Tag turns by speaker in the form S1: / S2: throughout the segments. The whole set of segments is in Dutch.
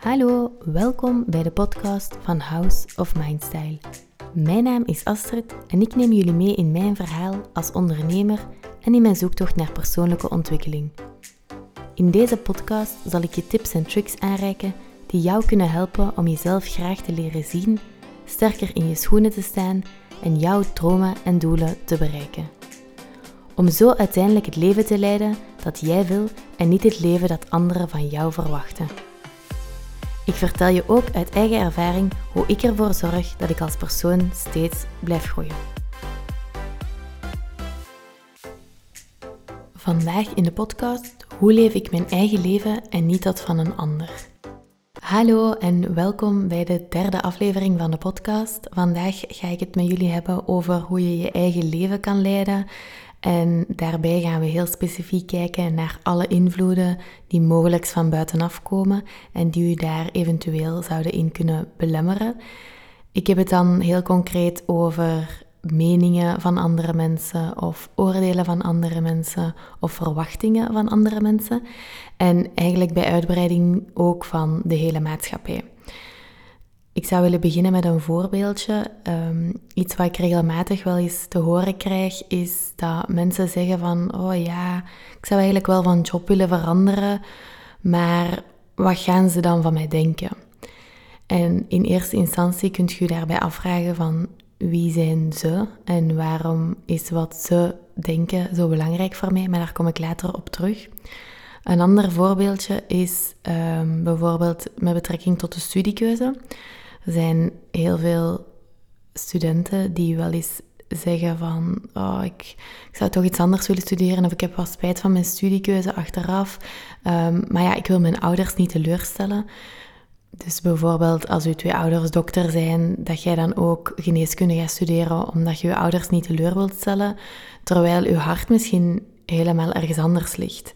S1: Hallo, welkom bij de podcast van House of Mindstyle. Mijn naam is Astrid en ik neem jullie mee in mijn verhaal als ondernemer en in mijn zoektocht naar persoonlijke ontwikkeling. In deze podcast zal ik je tips en tricks aanreiken die jou kunnen helpen om jezelf graag te leren zien, sterker in je schoenen te staan en jouw dromen en doelen te bereiken. Om zo uiteindelijk het leven te leiden dat jij wil en niet het leven dat anderen van jou verwachten. Ik vertel je ook uit eigen ervaring hoe ik ervoor zorg dat ik als persoon steeds blijf groeien. Vandaag in de podcast Hoe leef ik mijn eigen leven en niet dat van een ander? Hallo en welkom bij de derde aflevering van de podcast. Vandaag ga ik het met jullie hebben over hoe je je eigen leven kan leiden en daarbij gaan we heel specifiek kijken naar alle invloeden die mogelijk van buitenaf komen en die u daar eventueel zouden in kunnen belemmeren. Ik heb het dan heel concreet over meningen van andere mensen of oordelen van andere mensen of verwachtingen van andere mensen. En eigenlijk bij uitbreiding ook van de hele maatschappij. Ik zou willen beginnen met een voorbeeldje. Ehm, iets wat ik regelmatig wel eens te horen krijg, is dat mensen zeggen van, oh ja, ik zou eigenlijk wel van job willen veranderen, maar wat gaan ze dan van mij denken? En in eerste instantie kunt je daarbij afvragen van, wie zijn ze en waarom is wat ze denken zo belangrijk voor mij, maar daar kom ik later op terug. Een ander voorbeeldje is ehm, bijvoorbeeld met betrekking tot de studiekeuze. Er zijn heel veel studenten die wel eens zeggen van oh, ik, ik zou toch iets anders willen studeren of ik heb wel spijt van mijn studiekeuze achteraf. Um, maar ja, ik wil mijn ouders niet teleurstellen. Dus bijvoorbeeld als uw twee ouders dokter zijn, dat jij dan ook geneeskunde gaat studeren omdat je je ouders niet teleur wilt stellen, terwijl uw hart misschien helemaal ergens anders ligt.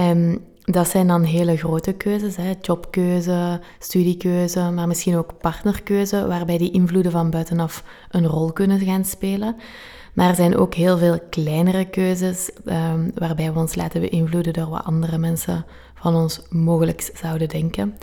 S1: Um, dat zijn dan hele grote keuzes, hè? jobkeuze, studiekeuze, maar misschien ook partnerkeuze, waarbij die invloeden van buitenaf een rol kunnen gaan spelen. Maar er zijn ook heel veel kleinere keuzes, um, waarbij we ons laten beïnvloeden door wat andere mensen van ons mogelijk zouden denken.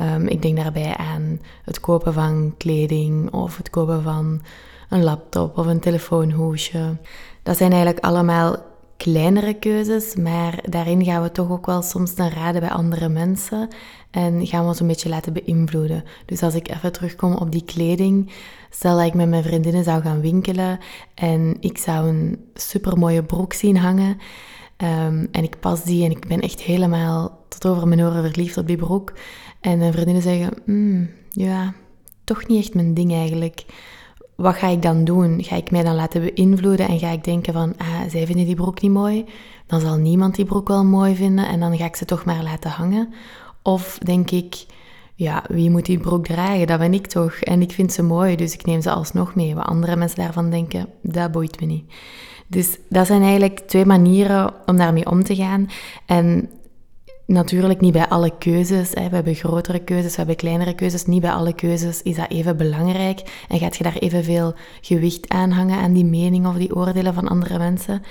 S1: Um, ik denk daarbij aan het kopen van kleding of het kopen van een laptop of een telefoonhoesje. Dat zijn eigenlijk allemaal kleinere keuzes, maar daarin gaan we toch ook wel soms ten raden bij andere mensen en gaan we ons een beetje laten beïnvloeden. Dus als ik even terugkom op die kleding, stel dat ik met mijn vriendinnen zou gaan winkelen en ik zou een supermooie broek zien hangen um, en ik pas die en ik ben echt helemaal tot over mijn oren verliefd op die broek en mijn vriendinnen zeggen, mm, ja, toch niet echt mijn ding eigenlijk wat ga ik dan doen? Ga ik mij dan laten beïnvloeden en ga ik denken van, ah, zij vinden die broek niet mooi, dan zal niemand die broek wel mooi vinden en dan ga ik ze toch maar laten hangen? Of denk ik, ja, wie moet die broek dragen? Dat ben ik toch. En ik vind ze mooi, dus ik neem ze alsnog mee. Wat andere mensen daarvan denken, dat boeit me niet. Dus dat zijn eigenlijk twee manieren om daarmee om te gaan. En Natuurlijk niet bij alle keuzes. Hè. We hebben grotere keuzes, we hebben kleinere keuzes. Niet bij alle keuzes is dat even belangrijk. En gaat je daar evenveel gewicht aan hangen aan die mening of die oordelen van andere mensen.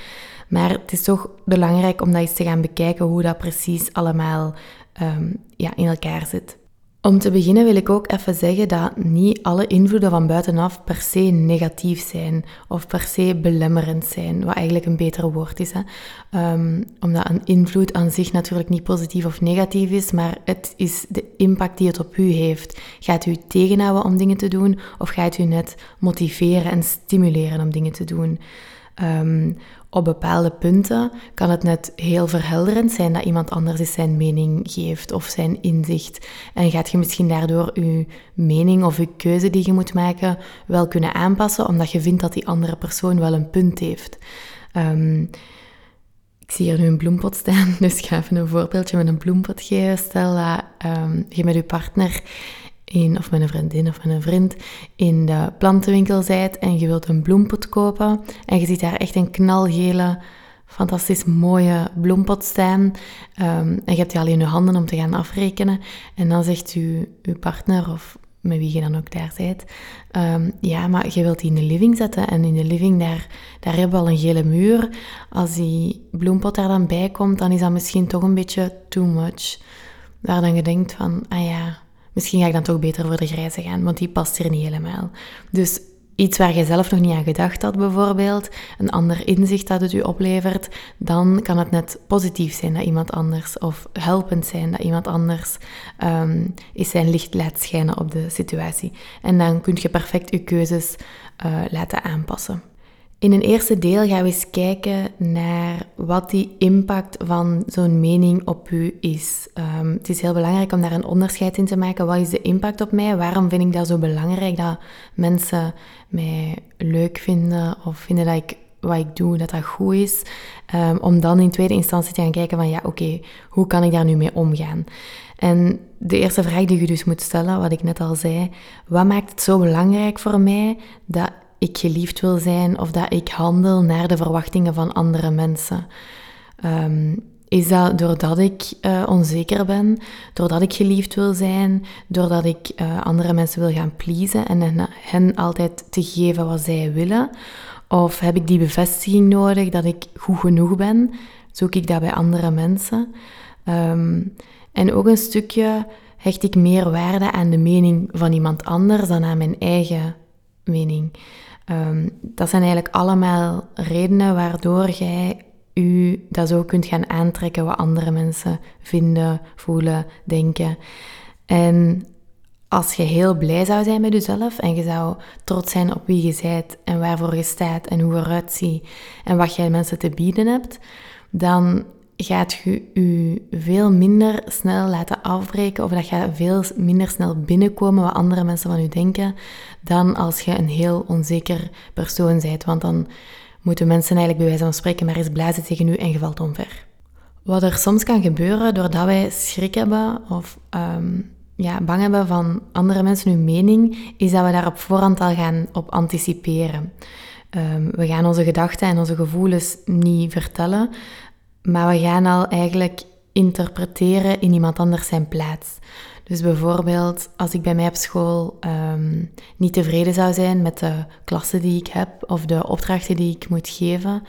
S1: Maar het is toch belangrijk om dat eens te gaan bekijken hoe dat precies allemaal um, ja, in elkaar zit. Om te beginnen wil ik ook even zeggen dat niet alle invloeden van buitenaf per se negatief zijn of per se belemmerend zijn, wat eigenlijk een beter woord is. Hè? Um, omdat een invloed aan zich natuurlijk niet positief of negatief is, maar het is de impact die het op u heeft. Gaat u tegenhouden om dingen te doen of gaat u net motiveren en stimuleren om dingen te doen? Um, op bepaalde punten kan het net heel verhelderend zijn dat iemand anders eens zijn mening geeft of zijn inzicht. En gaat je misschien daardoor je mening of je keuze die je moet maken wel kunnen aanpassen, omdat je vindt dat die andere persoon wel een punt heeft. Um, ik zie hier nu een bloempot staan, dus ik ga even een voorbeeldje met een bloempot geven. Stel dat um, je met je partner in, of met een vriendin of met een vriend in de plantenwinkel zijt en je wilt een bloempot kopen en je ziet daar echt een knalgele, fantastisch mooie bloempot staan um, en je hebt die al in je handen om te gaan afrekenen en dan zegt u, uw partner of met wie je dan ook daar bent, um, ja, maar je wilt die in de living zetten en in de living daar, daar hebben we al een gele muur. Als die bloempot daar dan bij komt, dan is dat misschien toch een beetje too much. Waar dan je denkt van, ah ja, misschien ga ik dan toch beter voor de grijze gaan, want die past hier niet helemaal. Dus iets waar je zelf nog niet aan gedacht had, bijvoorbeeld, een ander inzicht dat het u oplevert, dan kan het net positief zijn dat iemand anders, of helpend zijn dat iemand anders um, is zijn licht laat schijnen op de situatie. En dan kun je perfect je keuzes uh, laten aanpassen. In een eerste deel gaan we eens kijken naar wat die impact van zo'n mening op u is. Um, het is heel belangrijk om daar een onderscheid in te maken. Wat is de impact op mij? Waarom vind ik dat zo belangrijk dat mensen mij leuk vinden of vinden dat ik wat ik doe, dat dat goed is. Um, om dan in tweede instantie te gaan kijken van ja, oké, hoe kan ik daar nu mee omgaan? En de eerste vraag die je dus moet stellen, wat ik net al zei, wat maakt het zo belangrijk voor mij dat ik geliefd wil zijn of dat ik handel naar de verwachtingen van andere mensen. Um, is dat doordat ik uh, onzeker ben, doordat ik geliefd wil zijn, doordat ik uh, andere mensen wil gaan pleasen en hen, altijd te geven wat zij willen? Of heb ik die bevestiging nodig dat ik goed genoeg ben? Zoek ik dat bij andere mensen? Um, en ook een stukje hecht ik meer waarde aan de mening van iemand anders dan aan mijn eigen mening. Um, dat zijn eigenlijk allemaal redenen waardoor jij u dat zo kunt gaan aantrekken wat andere mensen vinden, voelen, denken. En als je heel blij zou zijn met jezelf en je zou trots zijn op wie je bent en waarvoor je staat en hoe je eruit ziet en wat jij mensen te bieden hebt, dan gaat je je veel minder snel laten afbreken of dat gaat veel minder snel binnenkomen wat andere mensen van je denken dan als je een heel onzeker persoon bent. Want dan moeten mensen eigenlijk bij wijze van spreken maar eens blazen tegen u en je valt omver. Wat er soms kan gebeuren doordat wij schrik hebben of um, ja, bang hebben van andere mensen hun mening, is dat we daar op voorhand al gaan op anticiperen. Um, we gaan onze gedachten en onze gevoelens niet vertellen, maar we gaan al eigenlijk interpreteren in iemand anders zijn plaats. Dus bijvoorbeeld, als ik bij mij op school um, niet tevreden zou zijn met de klasse die ik heb of de opdrachten die ik moet geven,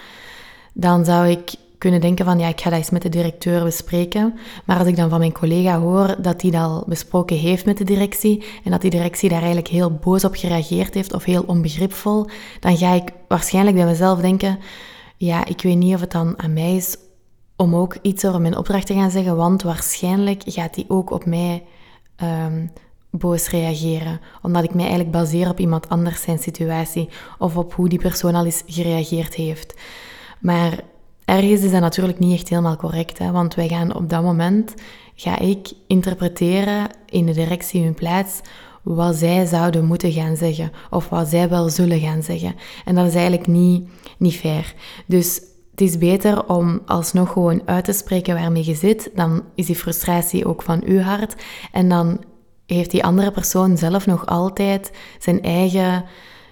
S1: dan zou ik kunnen denken van ja, ik ga dat eens met de directeur bespreken. Maar als ik dan van mijn collega hoor dat hij dat al besproken heeft met de directie en dat die directie daar eigenlijk heel boos op gereageerd heeft of heel onbegripvol, dan ga ik waarschijnlijk bij mezelf denken, ja, ik weet niet of het dan aan mij is om ook iets over mijn opdracht te gaan zeggen, want waarschijnlijk gaat die ook op mij um, boos reageren. Omdat ik mij eigenlijk baseer op iemand anders zijn situatie of op hoe die persoon al eens gereageerd heeft. Maar ergens is dat natuurlijk niet echt helemaal correct, hè? want wij gaan op dat moment, ga ik interpreteren in de directie hun plaats wat zij zouden moeten gaan zeggen of wat zij wel zullen gaan zeggen. En dat is eigenlijk niet, niet fair. Dus het is beter om alsnog gewoon uit te spreken waarmee je zit. Dan is die frustratie ook van uw hart. En dan heeft die andere persoon zelf nog altijd zijn eigen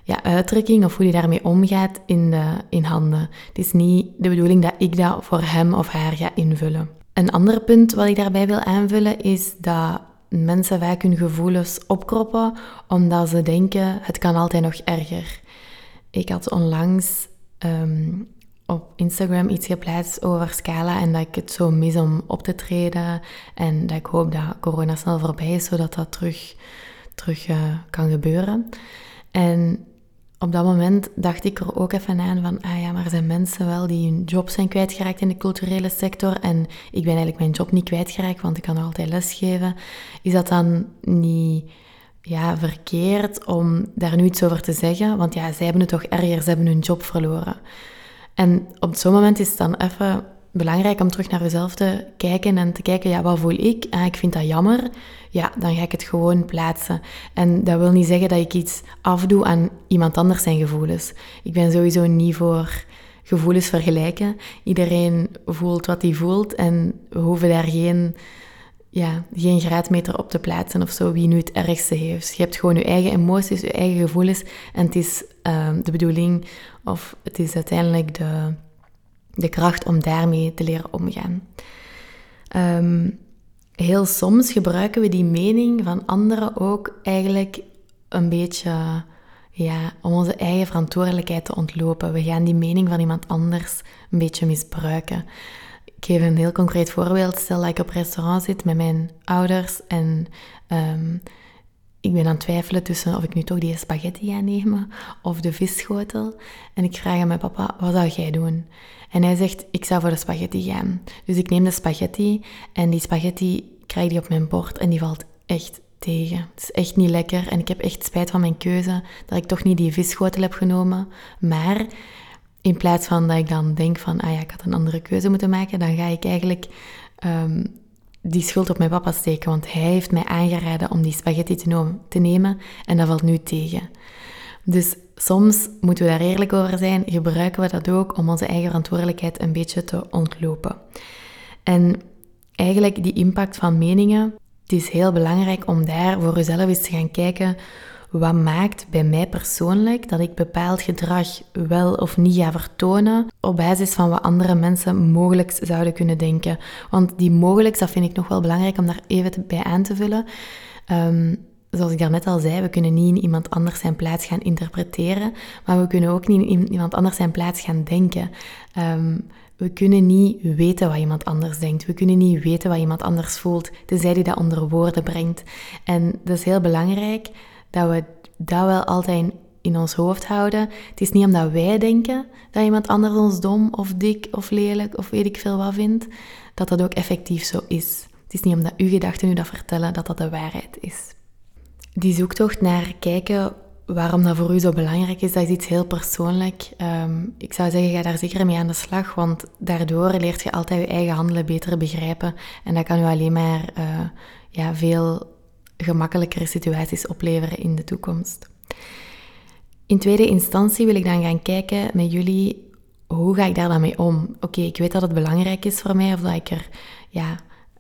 S1: ja, uitdrukking of hoe die daarmee omgaat in, de, in handen. Het is niet de bedoeling dat ik dat voor hem of haar ga invullen. Een ander punt wat ik daarbij wil aanvullen is dat mensen vaak hun gevoelens opkroppen omdat ze denken het kan altijd nog erger. Ik had onlangs ehm, op Instagram iets geplaatst over Scala en dat ik het zo mis om op te treden. En dat ik hoop dat corona snel voorbij is, zodat dat terug, terug uh, kan gebeuren. En op dat moment dacht ik er ook even aan van, ah ja, maar er zijn mensen wel die hun job zijn kwijtgeraakt in de culturele sector en ik ben eigenlijk mijn job niet kwijtgeraakt, want ik kan nog altijd lesgeven. Is dat dan niet ja, verkeerd om daar nu iets over te zeggen? Want ja, zij hebben het toch erger, ze hebben hun job verloren. En op zo'n moment is het dan even belangrijk om terug naar jezelf te kijken en te kijken, ja, wat voel ik? Ah, ik vind dat jammer. Ja, dan ga ik het gewoon plaatsen. En dat wil niet zeggen dat ik iets afdoe aan iemand anders zijn gevoelens. Ik ben sowieso niet voor gevoelens vergelijken. Iedereen voelt wat hij voelt en we hoeven daar geen, ja, geen graadmeter op te plaatsen of zo, wie nu het ergste heeft. Je hebt gewoon je eigen emoties, je eigen gevoelens en het is uh, de bedoeling of het is uiteindelijk de, de kracht om daarmee te leren omgaan. Um, heel soms gebruiken we die mening van anderen ook eigenlijk een beetje ja, om onze eigen verantwoordelijkheid te ontlopen. We gaan die mening van iemand anders een beetje misbruiken. Ik geef een heel concreet voorbeeld. Stel dat ik op restaurant zit met mijn ouders en ehm, ik ben aan het twijfelen tussen of ik nu toch die spaghetti ga nemen of de visschotel. En ik vraag aan mijn papa, wat zou jij doen? En hij zegt, ik zou voor de spaghetti gaan. Dus ik neem de spaghetti en die spaghetti krijg die op mijn bord en die valt echt tegen. Het is echt niet lekker en ik heb echt spijt van mijn keuze dat ik toch niet die visschotel heb genomen. Maar in plaats van dat ik dan denk van, ah ja, ik had een andere keuze moeten maken, dan ga ik eigenlijk ehm, die schuld op mijn papa steken, want hij heeft mij aangeraden om die spaghetti te, nemen en dat valt nu tegen. Dus soms moeten we daar eerlijk over zijn, gebruiken we dat ook om onze eigen verantwoordelijkheid een beetje te ontlopen. En eigenlijk die impact van meningen, het is heel belangrijk om daar voor jezelf eens te gaan kijken wat maakt bij mij persoonlijk dat ik bepaald gedrag wel of niet ga vertonen op basis van wat andere mensen mogelijk zouden kunnen denken. Want die mogelijk, dat vind ik nog wel belangrijk om daar even bij aan te vullen. Um, zoals ik daarnet al zei, we kunnen niet in iemand anders zijn plaats gaan interpreteren, maar we kunnen ook niet in iemand anders zijn plaats gaan denken. Um, we kunnen niet weten wat iemand anders denkt. We kunnen niet weten wat iemand anders voelt, tenzij die dat onder woorden brengt. En dat is heel belangrijk dat we dat wel altijd in ons hoofd houden. Het is niet omdat wij denken dat iemand anders ons dom of dik of lelijk of weet ik veel wat vindt, dat dat ook effectief zo is. Het is niet omdat uw gedachten u dat vertellen dat dat de waarheid is. Die zoektocht naar kijken waarom dat voor u zo belangrijk is, dat is iets heel persoonlijk. Ehm, ik zou zeggen, ga daar zeker mee aan de slag, want daardoor leert je altijd je eigen handelen beter begrijpen. En dat kan u alleen maar uh, ja, veel gemakkelijkere situaties opleveren in de toekomst. In tweede instantie wil ik dan gaan kijken met jullie, hoe ga ik daar dan mee om? Oké, ik weet dat het belangrijk is voor mij, of dat ik er ja,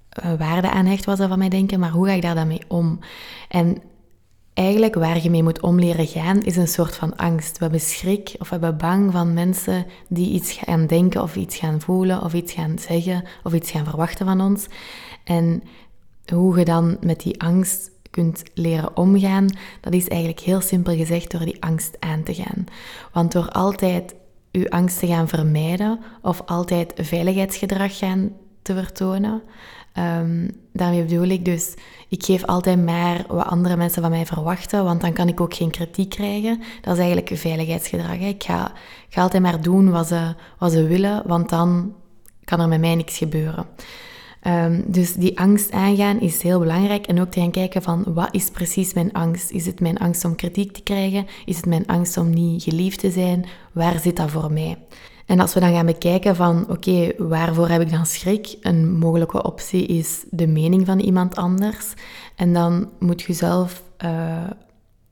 S1: eh, waarde aan hecht, was dat van mij denken, maar hoe ga ik daar dan mee om? En eigenlijk waar je mee moet om leren gaan, is een soort van angst. We hebben schrik of we hebben bang van mensen die iets gaan denken of iets gaan voelen of iets gaan zeggen of iets gaan verwachten van ons. En hoe je dan met die angst kunt leren omgaan, dat is eigenlijk heel simpel gezegd door die angst aan te gaan. Want door altijd uw angst te gaan vermijden of altijd veiligheidsgedrag gaan te vertonen, um, daarmee bedoel ik dus, ik geef altijd maar wat andere mensen van mij verwachten, want dan kan ik ook geen kritiek krijgen. Dat is eigenlijk veiligheidsgedrag. Ik ga, ga altijd maar doen wat ze, wat ze willen, want dan kan er met mij niks gebeuren. Um, dus die angst aangaan is heel belangrijk. En ook te gaan kijken van wat is precies mijn angst? Is het mijn angst om kritiek te krijgen? Is het mijn angst om niet geliefd te zijn? Waar zit dat voor mij? En als we dan gaan bekijken van, oké, waarvoor heb ik dan schrik? Een mogelijke optie is de mening van iemand anders. En dan moet je zelf uh,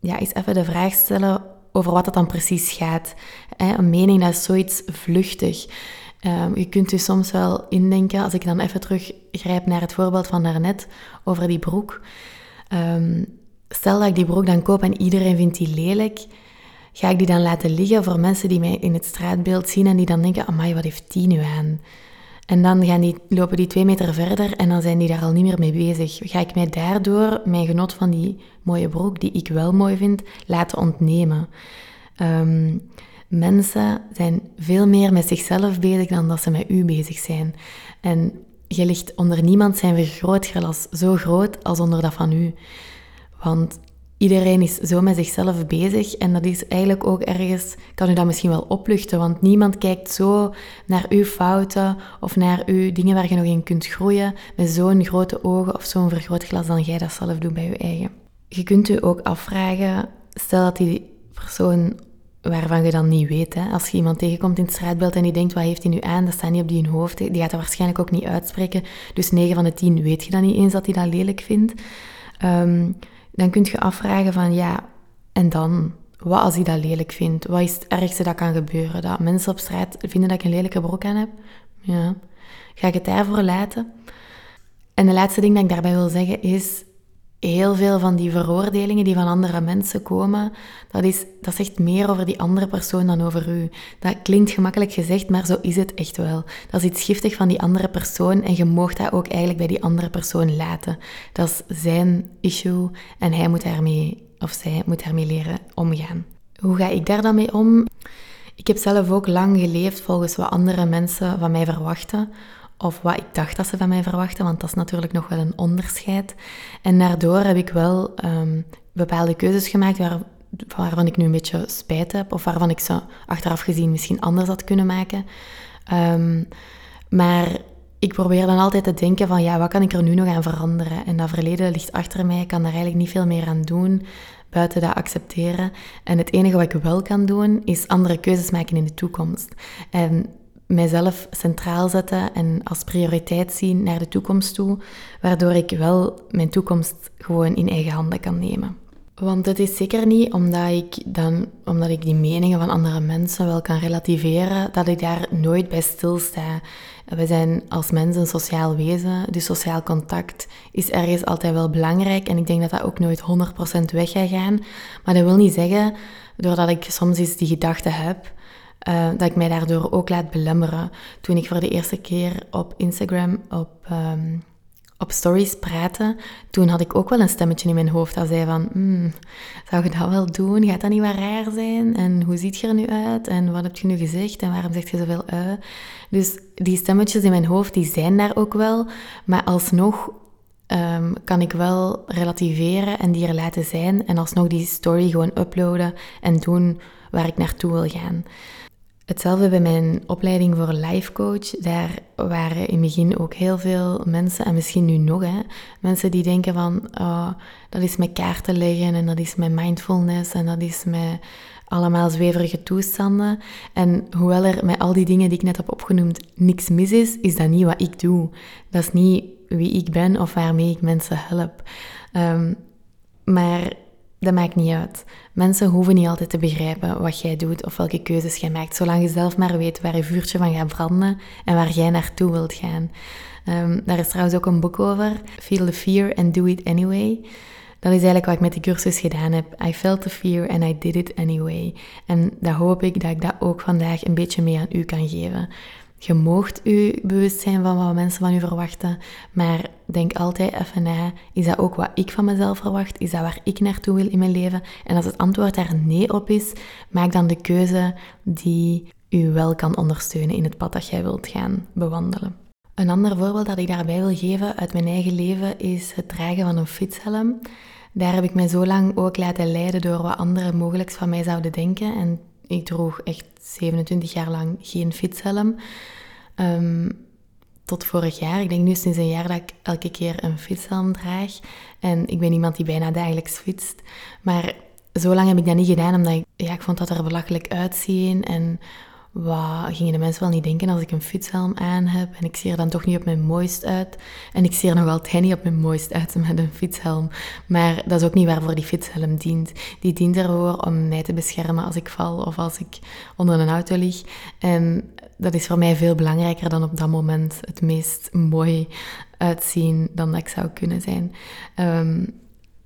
S1: ja, eens even de vraag stellen over wat het dan precies gaat. Een mening, dat is zoiets vluchtig. Um, je kunt je soms wel indenken, als ik dan even teruggrijp naar het voorbeeld van daarnet over die broek. Um, stel dat ik die broek dan koop en iedereen vindt die lelijk, ga ik die dan laten liggen voor mensen die mij in het straatbeeld zien en die dan denken, amai, wat heeft die nu aan? En dan gaan die, lopen die twee meter verder en dan zijn die daar al niet meer mee bezig. Ga ik mij daardoor mijn genot van die mooie broek, die ik wel mooi vind, laten ontnemen? Um, Mensen zijn veel meer met zichzelf bezig dan dat ze met u bezig zijn. En je ligt onder niemand zijn vergrootglas zo groot als onder dat van u. Want iedereen is zo met zichzelf bezig en dat is eigenlijk ook ergens, kan u dat misschien wel opluchten, want niemand kijkt zo naar uw fouten of naar uw dingen waar je nog in kunt groeien met zo'n grote ogen of zo'n vergrootglas dan jij dat zelf doet bij je eigen. Je kunt u ook afvragen, stel dat die persoon waarvan je dan niet weet. Hè. Als je iemand tegenkomt in het straatbeeld en die denkt, wat heeft hij nu aan? Dat staat niet op die hoofd. Die gaat dat waarschijnlijk ook niet uitspreken. Dus 9 van de 10 weet je dan niet eens dat hij dat lelijk vindt. Um, dan kun je afvragen van, ja, en dan? Wat als hij dat lelijk vindt? Wat is het ergste dat kan gebeuren? Dat mensen op straat vinden dat ik een lelijke broek aan heb? Ja. Ga ik het daarvoor laten? En de laatste ding dat ik daarbij wil zeggen is, heel veel van die veroordelingen die van andere mensen komen, dat, is, dat zegt meer over die andere persoon dan over u. Dat klinkt gemakkelijk gezegd, maar zo is het echt wel. Dat is iets giftig van die andere persoon en je moogt dat ook eigenlijk bij die andere persoon laten. Dat is zijn issue en hij moet daarmee, of zij moet daarmee leren omgaan. Hoe ga ik daar dan mee om? Ik heb zelf ook lang geleefd volgens wat andere mensen van mij verwachten of wat ik dacht dat ze van mij verwachten, want dat is natuurlijk nog wel een onderscheid. En daardoor heb ik wel um, bepaalde keuzes gemaakt waar, waarvan ik nu een beetje spijt heb, of waarvan ik ze achteraf gezien misschien anders had kunnen maken. Um, maar ik probeer dan altijd te denken van, ja, wat kan ik er nu nog aan veranderen? En dat verleden ligt achter mij, ik kan daar eigenlijk niet veel meer aan doen, buiten dat accepteren. En het enige wat ik wel kan doen, is andere keuzes maken in de toekomst. En mijzelf centraal zetten en als prioriteit zien naar de toekomst toe, waardoor ik wel mijn toekomst gewoon in eigen handen kan nemen. Want het is zeker niet omdat ik, dan, omdat ik die meningen van andere mensen wel kan relativeren, dat ik daar nooit bij stilsta. We zijn als mensen sociaal wezen, dus sociaal contact is ergens altijd wel belangrijk. En ik denk dat dat ook nooit 100% weg gaat gaan. Maar dat wil niet zeggen, doordat ik soms eens die gedachten heb, uh, dat ik mij daardoor ook laat belemmeren. Toen ik voor de eerste keer op Instagram op, um, op stories praatte, toen had ik ook wel een stemmetje in mijn hoofd dat zei van, mm, zou je dat wel doen? Gaat dat niet wat raar zijn? En hoe ziet je er nu uit? En wat heb je nu gezegd? En waarom zeg je zoveel u? Dus die stemmetjes in mijn hoofd, die zijn daar ook wel. Maar alsnog um, kan ik wel relativeren en die er laten zijn. En alsnog die story gewoon uploaden en doen waar ik naartoe wil gaan. Hetzelfde bij mijn opleiding voor life coach. Daar waren in het begin ook heel veel mensen, en misschien nu nog, hè, mensen die denken van, oh, dat is met kaarten leggen en dat is met mindfulness en dat is met allemaal zweverige toestanden. En hoewel er met al die dingen die ik net heb opgenoemd niks mis is, is dat niet wat ik doe. Dat is niet wie ik ben of waarmee ik mensen help. Um, maar dat maakt niet uit. Mensen hoeven niet altijd te begrijpen wat jij doet of welke keuzes jij maakt, zolang je zelf maar weet waar je vuurtje van gaat branden en waar jij naartoe wilt gaan. Um, daar is trouwens ook een boek over, Feel the Fear and Do It Anyway. Dat is eigenlijk wat ik met die cursus gedaan heb. I felt the fear and I did it anyway. En dat hoop ik dat ik dat ook vandaag een beetje mee aan u kan geven. Je moogt u bewust zijn van wat mensen van u verwachten, maar denk altijd even na, is dat ook wat ik van mezelf verwacht? Is dat waar ik naartoe wil in mijn leven? En als het antwoord daar nee op is, maak dan de keuze die u wel kan ondersteunen in het pad dat jij wilt gaan bewandelen. Een ander voorbeeld dat ik daarbij wil geven uit mijn eigen leven is het dragen van een fietshelm. Daar heb ik mij zo lang ook laten leiden door wat anderen mogelijk van mij zouden denken. En ik droeg echt 27 jaar lang geen fietshelm. Um, tot vorig jaar. Ik denk nu sinds een jaar dat ik elke keer een fietshelm draag. En ik ben iemand die bijna dagelijks fietst. Maar zo lang heb ik dat niet gedaan, omdat ik, ja, ik vond dat er belachelijk uitzien. En wat gingen de mensen wel niet denken als ik een fietshelm aan heb? En ik zie er dan toch niet op mijn mooist uit. En ik zie er nog altijd niet op mijn mooist uit met een fietshelm. Maar dat is ook niet waarvoor die fietshelm dient. Die dient ervoor om mij te beschermen als ik val of als ik onder een auto lig. En dat is voor mij veel belangrijker dan op dat moment het meest mooi uitzien dan dat ik zou kunnen zijn. Um,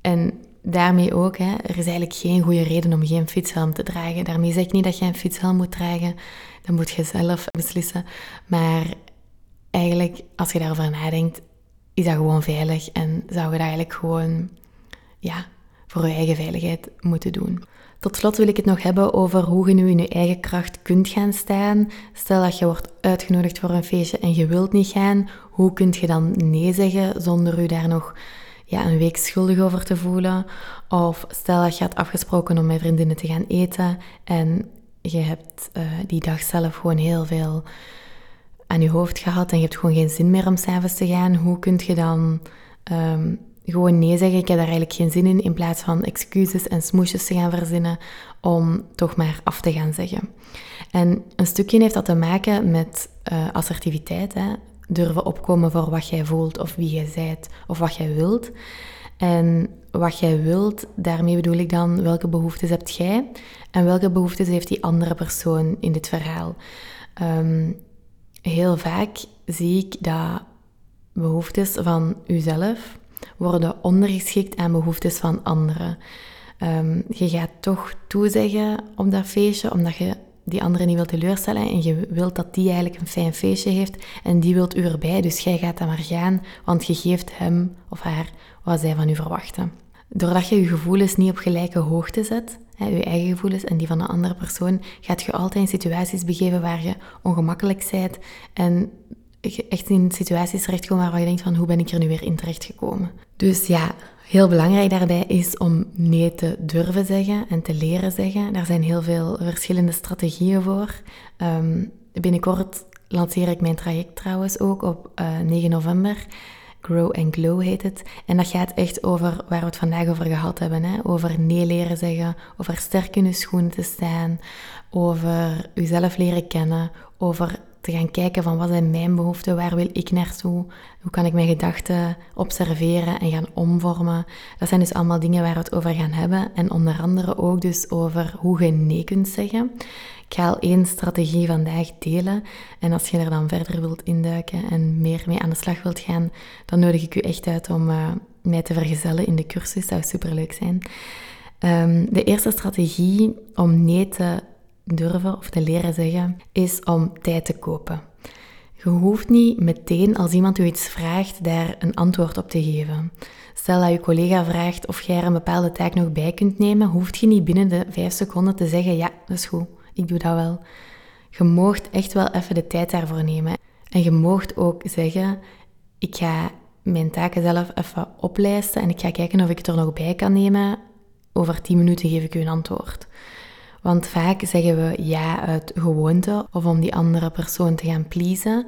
S1: en daarmee ook, hè, er is eigenlijk geen goede reden om geen fietshelm te dragen. Daarmee zeg ik niet dat je een fietshelm moet dragen. Dat moet je zelf beslissen. Maar eigenlijk, als je daarover nadenkt, is dat gewoon veilig. En zou je dat eigenlijk gewoon, ja, voor je eigen veiligheid moeten doen. Tot slot wil ik het nog hebben over hoe je nu in je eigen kracht kunt gaan staan. Stel dat je wordt uitgenodigd voor een feestje en je wilt niet gaan. Hoe kun je dan nee zeggen zonder je daar nog ja, een week schuldig over te voelen. Of stel dat je had afgesproken om met vriendinnen te gaan eten en je hebt uh, die dag zelf gewoon heel veel aan je hoofd gehad en je hebt gewoon geen zin meer om s'avonds te gaan. Hoe kun je dan um, gewoon nee zeggen? Ik heb daar eigenlijk geen zin in, in plaats van excuses en smoesjes te gaan verzinnen om toch maar af te gaan zeggen. En een stukje heeft dat te maken met uh, assertiviteit. Hè? Durven opkomen voor wat jij voelt of wie jij zijt of wat jij wilt. En wat jij wilt, daarmee bedoel ik dan welke behoeftes hebt jij en welke behoeftes heeft die andere persoon in dit verhaal. Um, heel vaak zie ik dat behoeftes van uzelf worden ondergeschikt aan behoeftes van anderen. Um, je gaat toch toezeggen op dat feestje omdat je die andere niet wilt teleurstellen en je wilt dat die eigenlijk een fijn feestje heeft en die wilt u erbij, dus jij gaat dan maar gaan, want je geeft hem of haar wat zij van u verwachten. Doordat je je gevoelens niet op gelijke hoogte zet, hè, je eigen gevoelens en die van een andere persoon, gaat je altijd in situaties begeven waar je ongemakkelijk bent en echt in situaties terechtkomen waarvan je denkt van hoe ben ik er nu weer in terechtgekomen. Dus ja, heel belangrijk daarbij is om nee te durven zeggen en te leren zeggen. Daar zijn heel veel verschillende strategieën voor. Um, binnenkort lanceer ik mijn traject trouwens ook op uh, eh, 9 november. Grow and Glow heet het. En dat gaat echt over waar we het vandaag over gehad hebben. Hè? Over nee leren zeggen, over sterk in je schoenen te staan, over jezelf leren kennen, over te gaan kijken van wat zijn mijn behoeften, waar wil ik naartoe, hoe kan ik mijn gedachten observeren en gaan omvormen. Dat zijn dus allemaal dingen waar we het over gaan hebben en onder andere ook dus over hoe je nee kunt zeggen. Ik ga al één strategie vandaag delen en als je er dan verder wilt induiken en meer mee aan de slag wilt gaan, dan nodig ik u echt uit om uh, mij te vergezellen in de cursus. Dat zou superleuk zijn. Um, de eerste strategie om nee te durven of te leren zeggen, is om tijd te kopen. Je hoeft niet meteen als iemand u iets vraagt daar een antwoord op te geven. Stel dat je collega vraagt of jij er een bepaalde taak nog bij kunt nemen, hoeft je niet binnen de vijf seconden te zeggen ja, dat is goed, ik doe dat wel. Je moogt echt wel even de tijd daarvoor nemen. En je moogt ook zeggen, ik ga mijn taken zelf even oplijsten en ik ga kijken of ik het er nog bij kan nemen. Over tien minuten geef ik u een antwoord. Want vaak zeggen we ja uit gewoonte of om die andere persoon te gaan pleasen.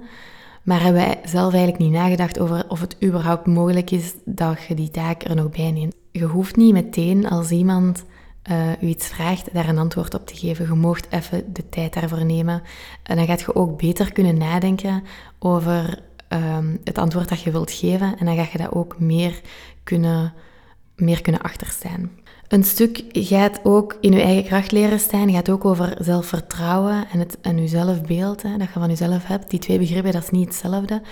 S1: Maar hebben wij zelf eigenlijk niet nagedacht over of het überhaupt mogelijk is dat je die taak er nog bij neemt. Je hoeft niet meteen als iemand uh, u iets vraagt, daar een antwoord op te geven. Je moogt even de tijd daarvoor nemen. En dan gaat je ook beter kunnen nadenken over um, het antwoord dat je wilt geven. En dan ga je dat ook meer kunnen, meer kunnen achterstaan. Een stuk gaat ook in je eigen kracht leren staan, gaat ook over zelfvertrouwen en, het, en je zelfbeeld, hè, dat je van jezelf hebt. Die twee begrippen, dat is niet hetzelfde.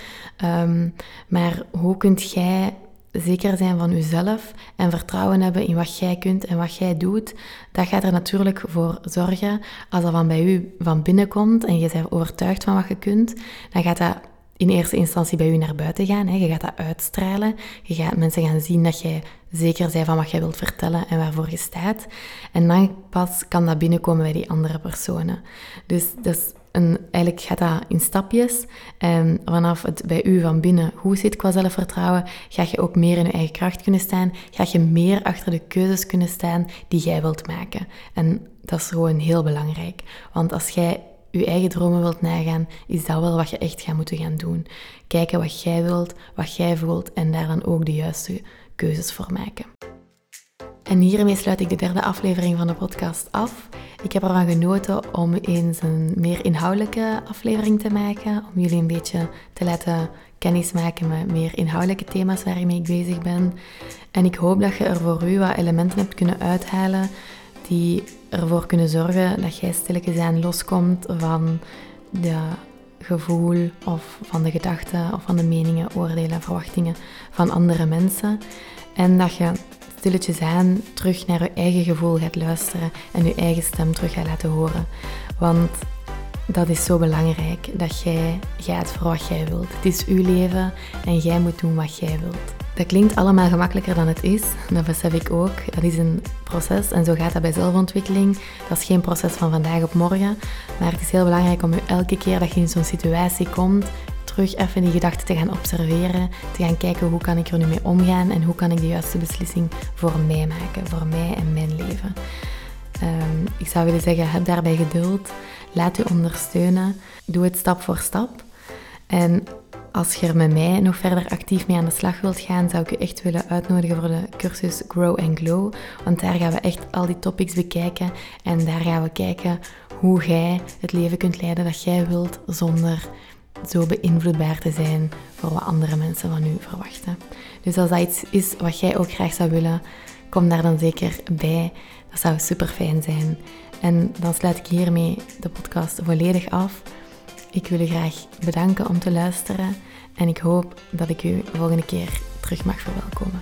S1: Um, maar hoe kunt jij zeker zijn van jezelf en vertrouwen hebben in wat jij kunt en wat jij doet, dat gaat er natuurlijk voor zorgen, als dat van bij u van binnen komt en je bent overtuigd van wat je kunt, dan gaat dat in eerste instantie bij u naar buiten gaan. Hè. Je gaat dat uitstralen. Je gaat mensen gaan zien dat jij zeker bent van wat jij wilt vertellen en waarvoor je staat. En dan pas kan dat binnenkomen bij die andere personen. Dus dat is een, eigenlijk gaat dat in stapjes. En vanaf het bij u van binnen hoe zit qua zelfvertrouwen, ga je ook meer in je eigen kracht kunnen staan. Ga je meer achter de keuzes kunnen staan die jij wilt maken. En dat is gewoon heel belangrijk. Want als jij je eigen dromen wilt nagaan, is dat wel wat je echt gaat moeten gaan doen. Kijken wat jij wilt, wat jij voelt en daar dan ook de juiste keuzes voor maken. En hiermee sluit ik de derde aflevering van de podcast af. Ik heb ervan genoten om eens een meer inhoudelijke aflevering te maken, om jullie een beetje te laten kennismaken met meer inhoudelijke thema's waarmee ik bezig ben. En ik hoop dat je er voor u wat elementen hebt kunnen uithalen die ervoor kunnen zorgen dat jij stilletjes aan loskomt van de gevoel of van de gedachten of van de meningen, oordelen en verwachtingen van andere mensen. En dat je stilletjes aan terug naar je eigen gevoel gaat luisteren en je eigen stem terug gaat laten horen. Want dat is zo belangrijk, dat jij gaat voor wat jij wilt. Het is uw leven en jij moet doen wat jij wilt. Dat klinkt allemaal gemakkelijker dan het is, dat besef ik ook. Dat is een proces en zo gaat dat bij zelfontwikkeling. Dat is geen proces van vandaag op morgen, maar het is heel belangrijk om elke keer dat je in zo'n situatie komt, terug even die gedachten te gaan observeren, te gaan kijken hoe kan ik er nu mee omgaan en hoe kan ik de juiste beslissing voor mij maken, voor mij en mijn leven. Um, ik zou willen zeggen, heb daarbij geduld, laat je ondersteunen, doe het stap voor stap. En als je er met mij nog verder actief mee aan de slag wilt gaan, zou ik je echt willen uitnodigen voor de cursus Grow and Glow. Want daar gaan we echt al die topics bekijken en daar gaan we kijken hoe jij het leven kunt leiden dat jij wilt zonder zo beïnvloedbaar te zijn voor wat andere mensen van u verwachten. Dus als dat iets is wat jij ook graag zou willen, kom daar dan zeker bij. Dat zou super fijn zijn. En dan sluit ik hiermee de podcast volledig af. Ik wil u graag bedanken om te luisteren en ik hoop dat ik u de volgende keer terug mag verwelkomen.